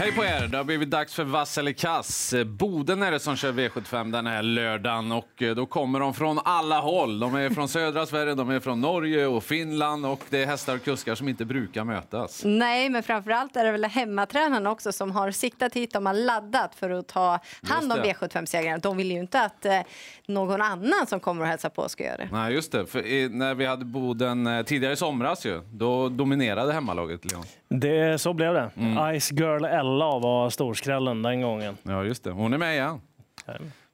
Hej på er! Det har blivit dags för Vass eller kass. Boden är det som kör V75 den här lördagen och eh, då kommer de från alla håll. De är från södra Sverige, de är från Norge och Finland och det är hästar och kuskar som inte brukar mötas. Nej, men framförallt är det väl hemmatränarna också som har siktat hit. De har laddat för att ta hand om det. V75-segrarna. De vill ju inte att eh, någon annan som kommer och hälsar på ska göra det. Nej, just det. För när vi hade Boden eh, tidigare i somras ju, då dominerade hemmalaget Leon. Det, så blev det. Ice Girl Ella var storskrällen den gången. Ja, just det. Hon är med igen.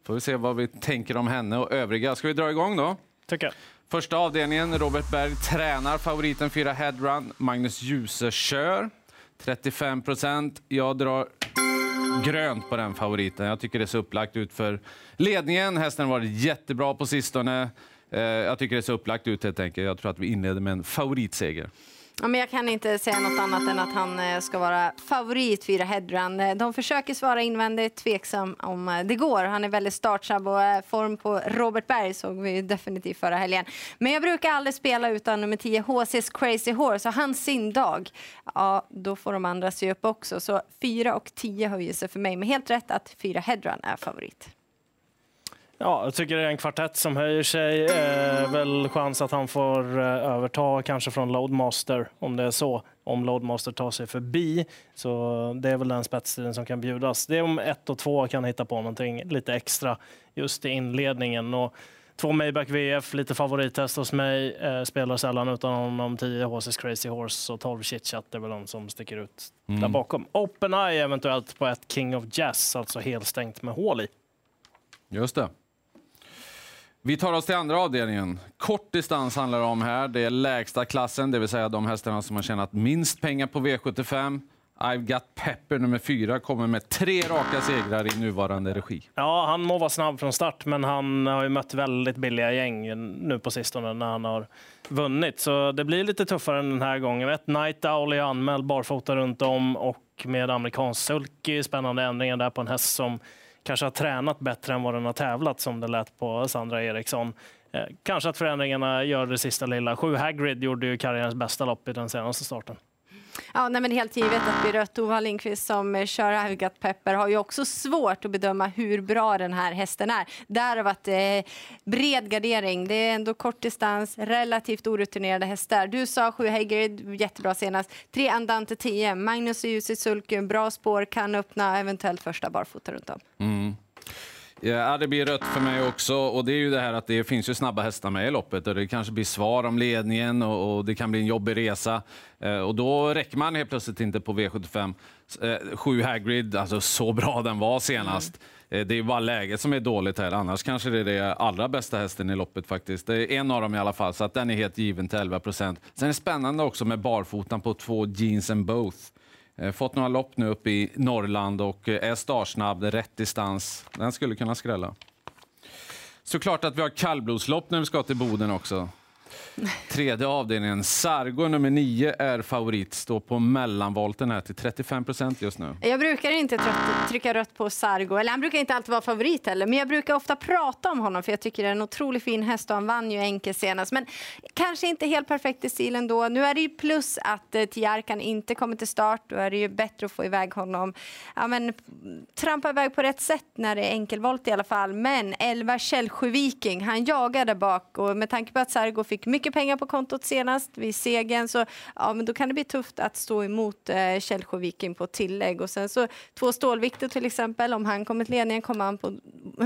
Får vi se vad vi tänker om henne och övriga. Ska vi dra igång då? Tycker jag. Första avdelningen, Robert Berg tränar favoriten 4 Headrun. Magnus Djuse kör. 35 procent. Jag drar grönt på den favoriten. Jag tycker det ser upplagt ut för ledningen. Hästen har varit jättebra på sistone. Eh, Jag tycker det ser upplagt ut helt enkelt. Jag tror att vi inleder med en favoritseger. Ja, men jag kan inte säga något annat än att han eh, ska vara favorit för Headrun. Eh, de försöker svara invändigt, tveksam om eh, det går. Han är väldigt startsnabb och form på Robert Berg såg vi definitivt förra helgen. Men jag brukar aldrig spela utan nummer 10, HC's Crazy Horse. Och hans sin dag, ja, då får de andra se upp också. Så 4 och 10 höjer sig för mig. Men helt rätt att 4 Headrun är favorit. Ja, jag tycker det är en kvartett som höjer sig. Eh, väl chans att han får eh, överta kanske från Loadmaster om det är så. Om Loadmaster tar sig förbi. Så det är väl den spetstiden som kan bjudas. Det är om ett och två kan hitta på någonting lite extra just i inledningen. Och två Maybach VF, lite favorittest hos mig. Eh, spelar sällan utan honom. 10 HC's Crazy Horse och 12 Chitchat är väl de som sticker ut där bakom. Open Eye eventuellt på ett King of Jazz, alltså helstängt med hål i. Just det. Vi tar oss till andra avdelningen. Kort distans handlar det om här. Det är lägsta klassen, det vill säga de hästarna som har tjänat minst pengar på V75. I've got Pepper nummer fyra kommer med tre raka segrar i nuvarande regi. Ja, han må vara snabb från start, men han har ju mött väldigt billiga gäng nu på sistone när han har vunnit. Så det blir lite tuffare än den här gången. Ett Night Owl är anmäld barfota runt om och med amerikansk sulky. Spännande ändringar där på en häst som kanske har tränat bättre än vad den har tävlat som det lät på Sandra Eriksson. Eh, kanske att förändringarna gör det sista lilla. Sju Hagrid gjorde ju karriärens bästa lopp i den senaste starten. Ja, nej, men helt givet att det är rött. Ova Lindqvist som eh, kör Avgat Pepper har ju också svårt att bedöma hur bra den här hästen är. Därav att det eh, bred gardering. Det är ändå kort distans, relativt orutinerade hästar. Du sa 7 Hagrid, jättebra senast. 3 Andante 10, Magnus och Jussi Sulken, bra spår, kan öppna eventuellt första barfota runt om. Mm. Ja, det blir rött för mig också. Och det är ju det här att det finns ju snabba hästar med i loppet och det kanske blir svar om ledningen och, och det kan bli en jobbig resa. Eh, och då räcker man helt plötsligt inte på V75. Eh, sju Hagrid, alltså så bra den var senast. Eh, det är bara läget som är dåligt här. Annars kanske det är det allra bästa hästen i loppet faktiskt. Det är en av dem i alla fall, så att den är helt given till 11 procent. Sen är det spännande också med barfotan på två Jeans and Both. Eh, fått några lopp nu uppe i Norrland och eh, är startsnabb, rätt distans. Den skulle kunna skrälla. Såklart att vi har kallblodslopp när vi ska till Boden också. Tredje avdelningen, Sargo nummer 9 är favorit. Står på mellanvolten här till 35 procent just nu. Jag brukar inte trött, trycka rött på Sargo, eller han brukar inte alltid vara favorit heller, men jag brukar ofta prata om honom för jag tycker det är en otroligt fin häst och han vann ju enkel senast. Men kanske inte helt perfekt i stilen då. Nu är det ju plus att eh, Tiarkan inte kommer till start, då är det ju bättre att få iväg honom. Ja, men, trampa iväg på rätt sätt när det är enkelvolt i alla fall. Men 11 Källsjö Viking, han jagar där bak och med tanke på att Sargo fick mycket pengar på kontot senast vid segern så ja, men då kan det bli tufft att stå emot eh, Källsjö Viking på tillägg. Och sen så två stålvikter till exempel, om han kommer till ledningen kommer han på,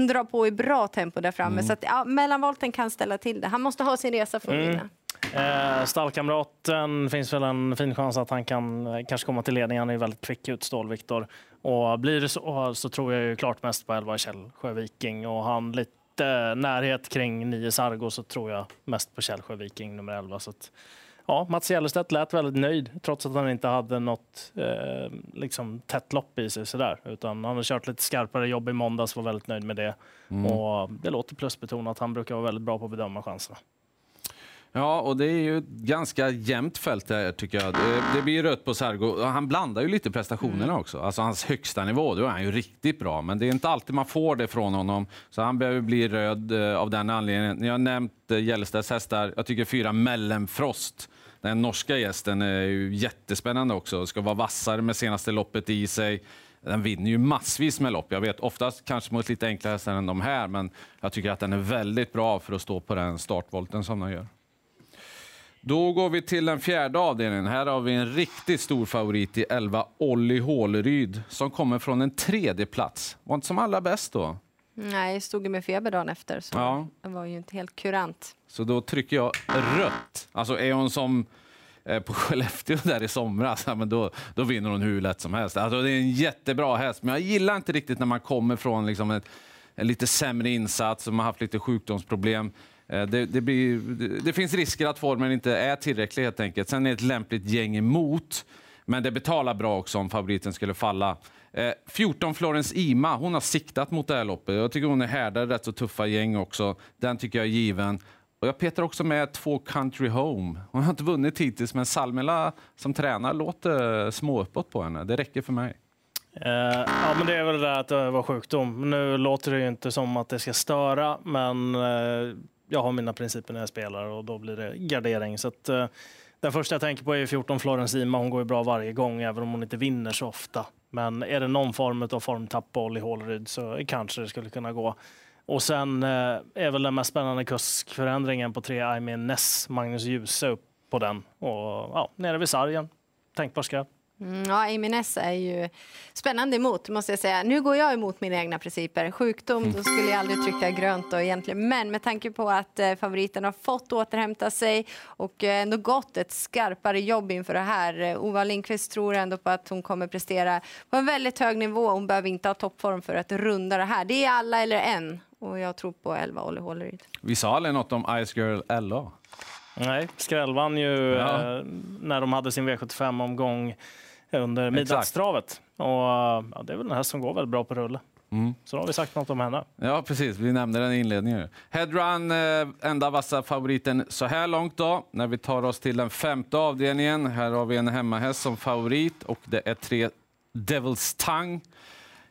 dra på i bra tempo där framme. Så att, ja, mellanvolten kan ställa till det. Han måste ha sin resa för att vinna. Eh, stallkamraten finns väl en fin chans att han kan eh, kanske komma till ledning. Han är väldigt kvick ut, Stål-Viktor. Och blir det så, så tror jag ju klart mest på 11 Källsjö Viking. Och han lite närhet kring 9 Sargo så tror jag mest på Källsjö Viking nummer 11. Så att, ja, Mats Gällestedt lät väldigt nöjd trots att han inte hade något eh, liksom, tätt lopp i sig. Sådär. Utan han har kört lite skarpare jobb i måndags var väldigt nöjd med det. Och det låter plusbetonat. Han brukar vara väldigt bra på att bedöma chanserna. Ja, och det är ju ett ganska jämnt fält där tycker jag. Det, det blir rött på Sargo. Han blandar ju lite prestationerna också. Alltså hans högsta nivå, då är han ju riktigt bra. Men det är inte alltid man får det från honom. Så han behöver bli röd eh, av den anledningen. Ni har nämnt eh, Gällestedts hästar. Jag tycker fyra Mellenfrost Den norska gästen är ju jättespännande också. Ska vara vassare med senaste loppet i sig. Den vinner ju massvis med lopp. Jag vet oftast kanske mot lite enklare hästar än de här, men jag tycker att den är väldigt bra för att stå på den startvolten som den gör. Då går vi till den fjärde avdelningen. Här har vi en riktigt stor favorit i 11, Olli Håleryd, som kommer från en tredje plats. Var inte som allra bäst då. Nej, stod med feber dagen efter, så Ja. det var ju inte helt kurant. Så då trycker jag rött. Alltså är hon som eh, på Skellefteå där i somras, men då, då vinner hon hur lätt som helst. Alltså det är en jättebra häst, men jag gillar inte riktigt när man kommer från liksom ett, en lite sämre insats man har haft lite sjukdomsproblem. Eh, det, det, blir, det, det finns risker att formen inte är tillräcklig helt enkelt. Sen är det ett lämpligt gäng emot, men det betalar bra också om favoriten skulle falla. Eh, 14 Florence Ima, hon har siktat mot det här loppet. Jag tycker hon är härdad, rätt så tuffa gäng också. Den tycker jag är given. Och jag petar också med två Country Home. Hon har inte vunnit hittills, men Salmela som tränare låter småuppåt på henne. Det räcker för mig. Uh, ja, men det är väl det där att det var sjukdom. Nu låter det ju inte som att det ska störa, men uh jag har mina principer när jag spelar och då blir det gardering. Så att, eh, den första jag tänker på är 14 Florence Ima. Hon går ju bra varje gång, även om hon inte vinner så ofta. Men är det någon form av formtapp på Olli Håleryd så kanske det skulle kunna gå. Och sen eh, är väl den mest spännande kuskförändringen på tre I mean Ness, Magnus Djuse upp på den. Och ja, nere vid sargen. Tänkbar skräp. Mm, ja, Amy Ness är ju spännande emot, måste jag säga. Nu går jag emot mina egna principer. Sjukdom, då skulle jag aldrig trycka grönt då egentligen. Men med tanke på att eh, favoriten har fått återhämta sig och eh, ändå gått ett skarpare jobb inför det här. Eh, Ova Lindqvist tror ändå på att hon kommer prestera på en väldigt hög nivå. Hon behöver inte ha toppform för att runda det här. Det är alla eller en. Och jag tror på 11 Olli Håleryd. Vi sa aldrig något om Ice Girl LA. Nej, Skräll vann ju Ja. eh, när de hade sin V75-omgång under midnattstravet. Och, ja, det är väl en häst som går väldigt bra på rulle. Mm. Så då har vi sagt något om henne. Ja, precis. Vi nämnde den i inledningen. Headrun, eh, enda vassa favoriten så här långt då. När vi tar oss till den femte avdelningen. Här har vi en hemmahäst som favorit och det är tre Devil's Tongue.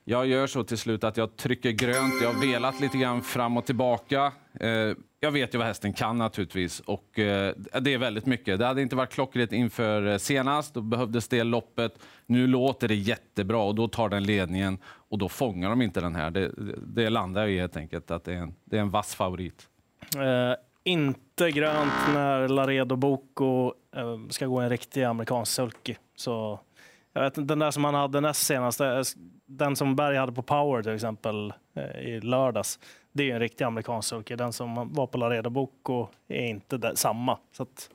Jag gör så till slut att jag trycker grönt. Jag har velat lite grann fram och tillbaka. Eh, jag vet ju vad hästen kan naturligtvis och eh, det är väldigt mycket. Det hade inte varit klockrent inför eh, senast. Då behövdes det loppet. Nu låter det jättebra och då tar den ledningen och då fångar de inte den här. Det, det, det landar jag i helt enkelt att det är en, det är en vass favorit. Eh, inte grönt när Laredo Boko eh, ska gå en riktig amerikansk sulky. Så jag vet inte, den där som han hade näst senast, eh, den som Berg hade på Power till exempel eh, i lördags, det är en riktig amerikansk sulky. Den som var på Laredo Boko är inte samma. Så att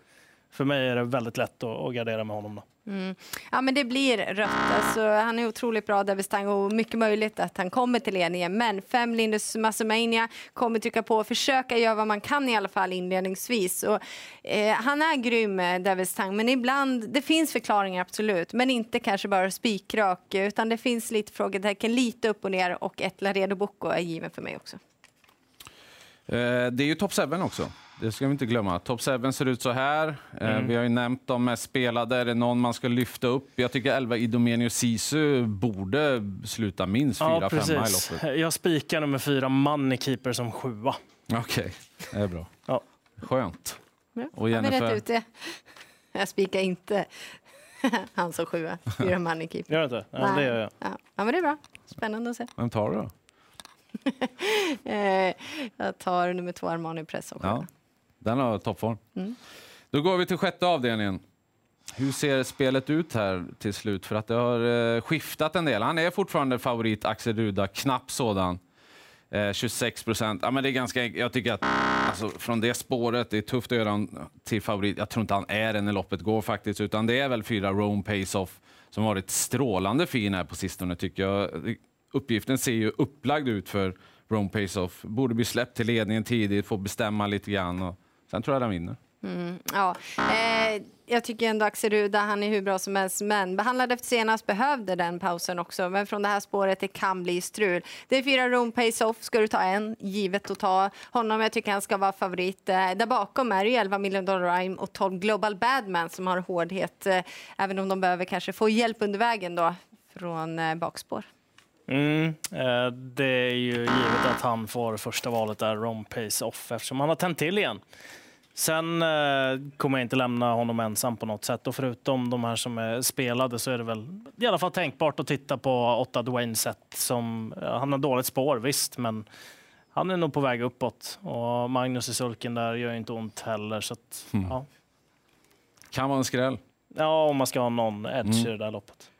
för mig är det väldigt lätt att, att gardera med honom. Då. Mm. Ja, men det blir rött. Alltså, han är otroligt bra, Davis Tang, och mycket möjligt att han kommer till ledningen. Men fem Lindus Massimania kommer trycka på och försöka göra vad man kan i alla fall inledningsvis. Och, eh, han är grym, eh, Davis Tang, men ibland, det finns förklaringar absolut, men inte kanske bara spikrak, utan det finns lite frågetecken, lite upp och ner och ett Laredo Bocco är given för mig också. Eh, det är ju topp 7 också. Det ska vi inte glömma. Top 7 ser ut så här. Eh, Mm. Vi har ju nämnt de mest spelade. Är det någon man ska lyfta upp? Jag tycker 11 Idomenius Sisu borde sluta minst 4-5 i loppet. Jag spikar nummer fyra, Moneykeeper, som sjua. Okej, det är bra. Ja. Skönt. Ja, Och Jennifer? ut det? Jag spikar inte han som sjua, fyra man i keeper. Gör det inte? Ja, det gör jag. Ja. ja, men det är bra. Spännande att se. Vem tar du då? Eh, jag tar nummer två, Armani Press och Ja, den har toppform. Mm. Då går vi till sjätte avdelningen. Hur ser spelet ut här till slut? För att det har eh, skiftat en del. Han är fortfarande favorit, Axel Ruda, knapp sådan. Eh, 26 procent. Ja, men det är ganska enkelt. Jag tycker att alltså, från det spåret, det är tufft att göra honom till favorit. Jag tror inte han är det när loppet går faktiskt, utan det är väl fyra Rome Pace-Off som varit strålande fin här på sistone tycker jag. Uppgiften ser ju upplagd ut för Rome Pace-Off. Borde bli släppt till ledningen tidigt, få bestämma lite grann och sen tror jag den vinner. Mm, ja. eh, jag tycker ändå Axel Ruda, han är hur bra som helst, men behandlad efter senast behövde den pausen också. Men från det här spåret, det kan bli strul. Det är fyra room Pace Off, ska du ta en, givet att ta honom. Jag tycker han ska vara favorit. Eh, där bakom är det ju 11 Million Dollar Rhyme och 12 Global Badman som har hårdhet, eh, även om de behöver kanske få hjälp under vägen då från eh, bakspår. Mm, eh, det är ju givet att han får första valet där, Rom Pace Off, eftersom han har tänt till igen. Sen eh, kommer jag inte lämna honom ensam på något sätt. Och förutom de här som är spelade så är det väl i alla fall tänkbart att titta på åtta Dwayne Set. Som, ja, han har dåligt spår, visst, men han är nog på väg uppåt. Och Magnus i sulken där gör inte ont heller. Så att, Mm. ja. Kan vara en skräll. ja, om man ska ha någon edge Mm. i det där loppet.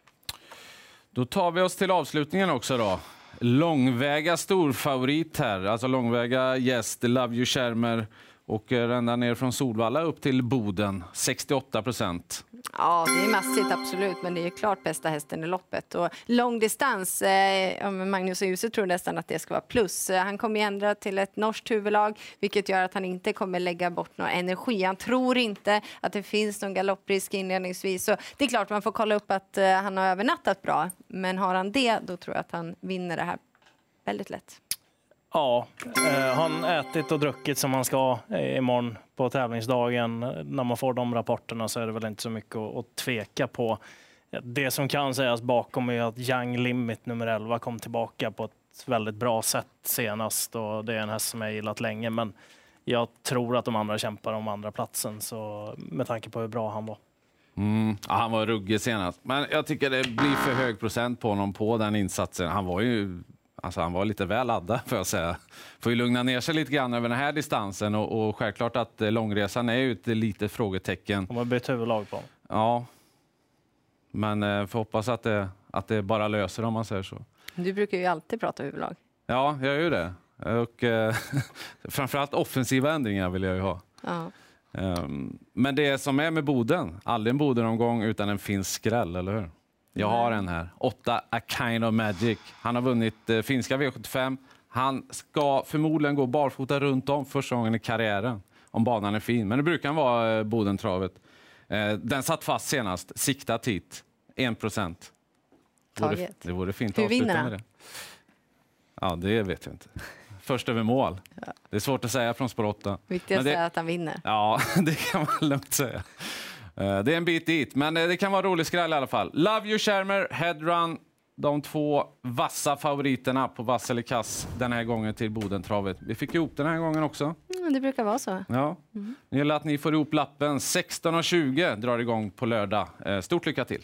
Då tar vi oss till avslutningen också då. Långväga storfavorit här, alltså långväga gäst, Love You Schermer och eh, ända ner från Solvalla upp till Boden, 68 procent. Ja, det är massigt absolut, men det är ju klart bästa hästen i loppet. Och lång distans, eh, Magnus och Djuse tror nästan att det ska vara plus. Eh, han kommer ju ändra till ett norskt huvudlag, vilket gör att han inte kommer lägga bort någon energi. Han tror inte att det finns någon galopprisk inledningsvis. Så det är klart man får kolla upp att eh, han har övernattat bra, men har han det, då tror jag att han vinner det här väldigt lätt. Ja, eh, han ätit och druckit som han ska eh, imorgon på tävlingsdagen. När man får de rapporterna så är det väl inte så mycket att, att tveka på. Det som kan sägas bakom är att Young Limit nummer 11 kom tillbaka på ett väldigt bra sätt senast och det är en häst som jag gillat länge. Men jag tror att de andra kämpar om andra platsen så med tanke på hur bra han var. Mm. Ja, han var ruggig senast, men jag tycker det blir för hög procent på honom på den insatsen. Han var ju Alltså han var lite väl laddad får jag säga. Får ju lugna ner sig lite grann över den här distansen och, och självklart att eh, långresan är ju ett litet frågetecken. De har bytt huvudlag på honom. Ja, men eh, får hoppas att det, att det bara löser om man säger så. Du brukar ju alltid prata huvudlag. Ja, jag gör ju det. Och, eh, framförallt offensiva ändringar vill jag ju ha. Ja. Ehm, men det som är med Boden, aldrig en Bodenomgång utan en finsk skräll, eller hur? Jag har en här. 8 A Kind of Magic. Han har vunnit eh, finska V75. Han ska förmodligen gå barfota runt om första gången i karriären, om banan är fin. Men det brukar han vara, eh, Bodentravet. Eh, den satt fast senast. Siktat hit. 1 procent. Taget. Det vore fint att Hur avsluta vinner med han? det. Ja, det vet jag inte. Först över mål. Det är svårt att säga från spår 8. Viktigast Men det- är att han vinner. Ja, det kan man lugnt säga. Eh, Det är en bit dit, men eh, det kan vara rolig skräll i alla fall. Love You Shermer, Headrun, de två vassa favoriterna på vass eller kass den här gången till Bodentravet. Vi fick ihop den här gången också. Mm, det brukar vara så. Ja. Det gäller att ni får ihop lappen. 16.20 drar igång på lördag. Eh, Stort lycka till!